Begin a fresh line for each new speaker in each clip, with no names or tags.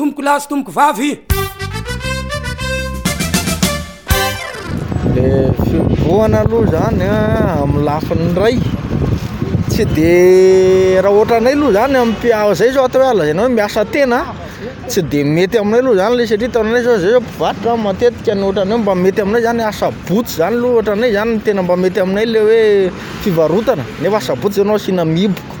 Tompoko lahy sy tompoko vavy.
Le fivohana aloha zany ah, amin'ny lafiny iray tsy de raha ohatra anay aloha zany amin'ny mpiaro zay zao atao hoe lazaina hoe miasa tena tsy de mety aminay aloha zany le satria hitanay zao zay zao mpivarotra zany matetika ny ohatran'ny hoe mba mety aminay zany asabotsy zany aloha ohatranay zany no tena mba mety aminay le hoe fivarotana nefa asabotsy zany
no
asiana mihiboka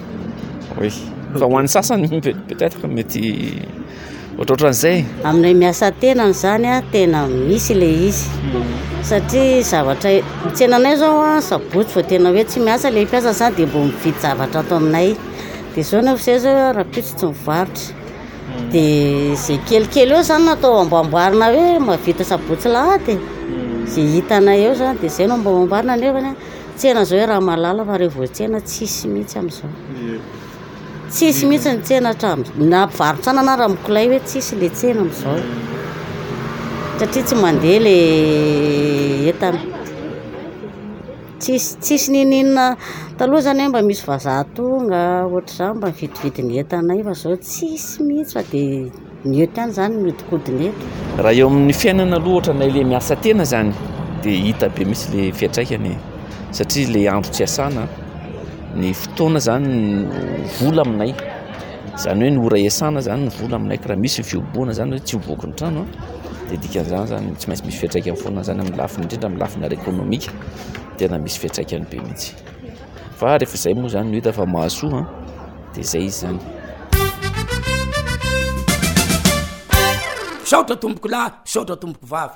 Oui. Fa ho an'ny sasany peut-être mety ohatrohatran'izay.
Aminay miasa tena izany tena misy ilay izy. Satria zavatra ny tsenanay izao sabotsy vao tena hoe tsy miasa ilay mpiasa izany dia mbola mividy zavatra ato aminay. Dia izao nefa izay izao rahampitso tsy mivarotra. Dia izay kelikely eo izany no atao amboamboarina hoe mahavita sabotsy alahady e. Izay hitanay eo izany dia izay no amboamboarina nefany a. Tsena izao ery Ramalala fa ireo voan-tsena tsisy mihitsy amin'izao. Tsisy mihitsy ny tsena hatramin'izao. Na mpivarotra anana ary mikolay hoe tsisy ilay tsena amin'izao. Satria tsy mandeha ilay entana. Tsisy tsisy n'inon'inona. Taloha izany hoe mba misy vazaha tonga ohatr'izany mba mividividy ny entanay fa izao tsisy mihitsy fa dia Ny eto ihany zany miodikodina eto.
Raha eo amin'ny fiainana aloha ohatranay le miasa tena zany de hita be mihitsy le fiatraikany e. Satria le andro tsy iasana, ny fotoana zany no vola aminay, zany hoe ny ora iasana zany no vola aminay ka raha misy ny fihobohana zany hoe tsy hoboaky ny trano an de dikan'izany zany tsy maintsy misy fiatraikany foana zany amin'ny lafiny indrindra amin'ny lafiny ara-ekonomika tena misy fiatraikany be mihitsy. fa rehefa izay moa izany no hita fa mahasoa dia izay izy izany
misaotra tompoko lahy misaotra tompoko vavy